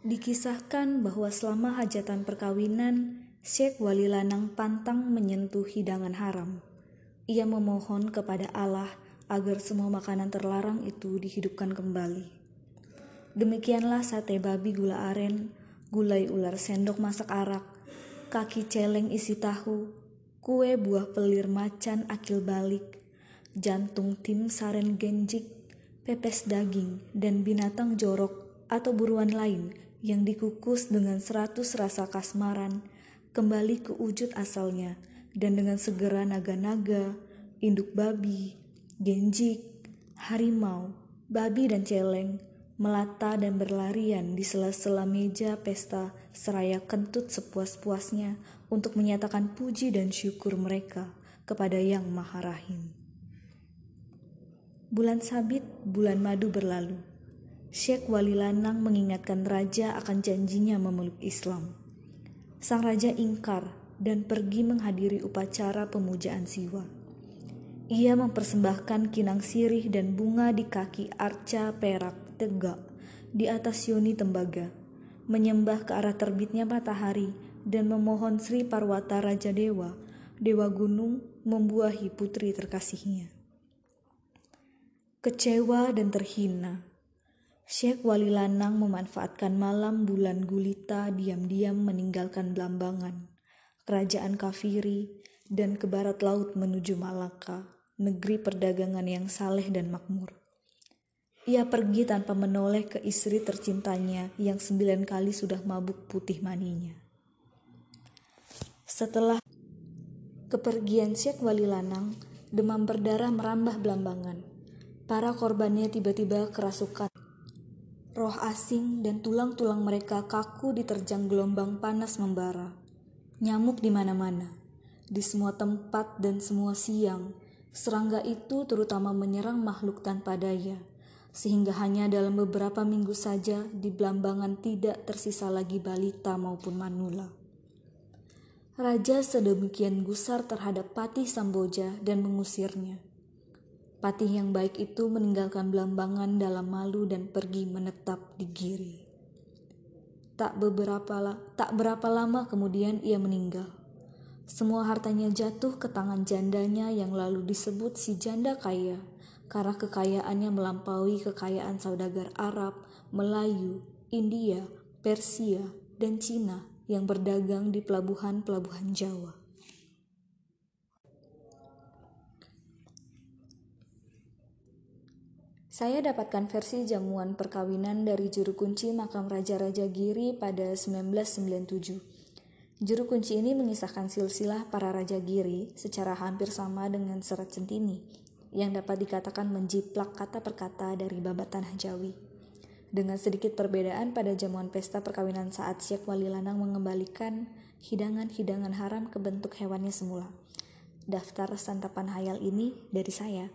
Dikisahkan bahwa selama hajatan perkawinan, Syekh Wali Lanang pantang menyentuh hidangan haram. Ia memohon kepada Allah agar semua makanan terlarang itu dihidupkan kembali. Demikianlah sate babi gula aren, gulai ular sendok masak arak, kaki celeng isi tahu, kue buah pelir macan akil balik, jantung tim saren genjik, pepes daging, dan binatang jorok atau buruan lain yang dikukus dengan seratus rasa kasmaran kembali ke wujud asalnya dan dengan segera naga-naga, induk babi, genjik, harimau, babi dan celeng melata dan berlarian di sela-sela meja pesta seraya kentut sepuas-puasnya untuk menyatakan puji dan syukur mereka kepada Yang Maha Rahim. Bulan sabit, bulan madu berlalu. Syekh Wali Lanang mengingatkan raja akan janjinya memeluk Islam. Sang raja ingkar dan pergi menghadiri upacara pemujaan siwa. Ia mempersembahkan kinang sirih dan bunga di kaki arca perak tegak di atas yoni tembaga, menyembah ke arah terbitnya matahari dan memohon Sri Parwata Raja Dewa, Dewa Gunung, membuahi putri terkasihnya. Kecewa dan terhina, Syekh Wali Lanang memanfaatkan malam bulan gulita diam-diam meninggalkan Blambangan, kerajaan kafiri, dan ke barat laut menuju Malaka, negeri perdagangan yang saleh dan makmur. Ia pergi tanpa menoleh ke istri tercintanya yang sembilan kali sudah mabuk putih maninya. Setelah kepergian Syekh Wali Lanang, demam berdarah merambah Blambangan. Para korbannya tiba-tiba kerasukan Roh asing dan tulang-tulang mereka kaku diterjang gelombang panas membara. Nyamuk di mana-mana, di semua tempat dan semua siang. Serangga itu terutama menyerang makhluk tanpa daya, sehingga hanya dalam beberapa minggu saja di Blambangan tidak tersisa lagi balita maupun manula. Raja sedemikian gusar terhadap Patih Samboja dan mengusirnya. Patih yang baik itu meninggalkan Blambangan dalam malu dan pergi menetap di Giri. Tak beberapa tak berapa lama kemudian ia meninggal. Semua hartanya jatuh ke tangan jandanya yang lalu disebut si janda kaya karena kekayaannya melampaui kekayaan saudagar Arab, Melayu, India, Persia, dan Cina yang berdagang di pelabuhan-pelabuhan Jawa. Saya dapatkan versi jamuan perkawinan dari juru kunci makam Raja-Raja Giri pada 1997. Juru kunci ini mengisahkan silsilah para Raja Giri secara hampir sama dengan serat centini, yang dapat dikatakan menjiplak kata per kata dari babat tanah Jawi. Dengan sedikit perbedaan pada jamuan pesta perkawinan saat Syekh Wali Lanang mengembalikan hidangan-hidangan haram ke bentuk hewannya semula. Daftar santapan hayal ini dari saya.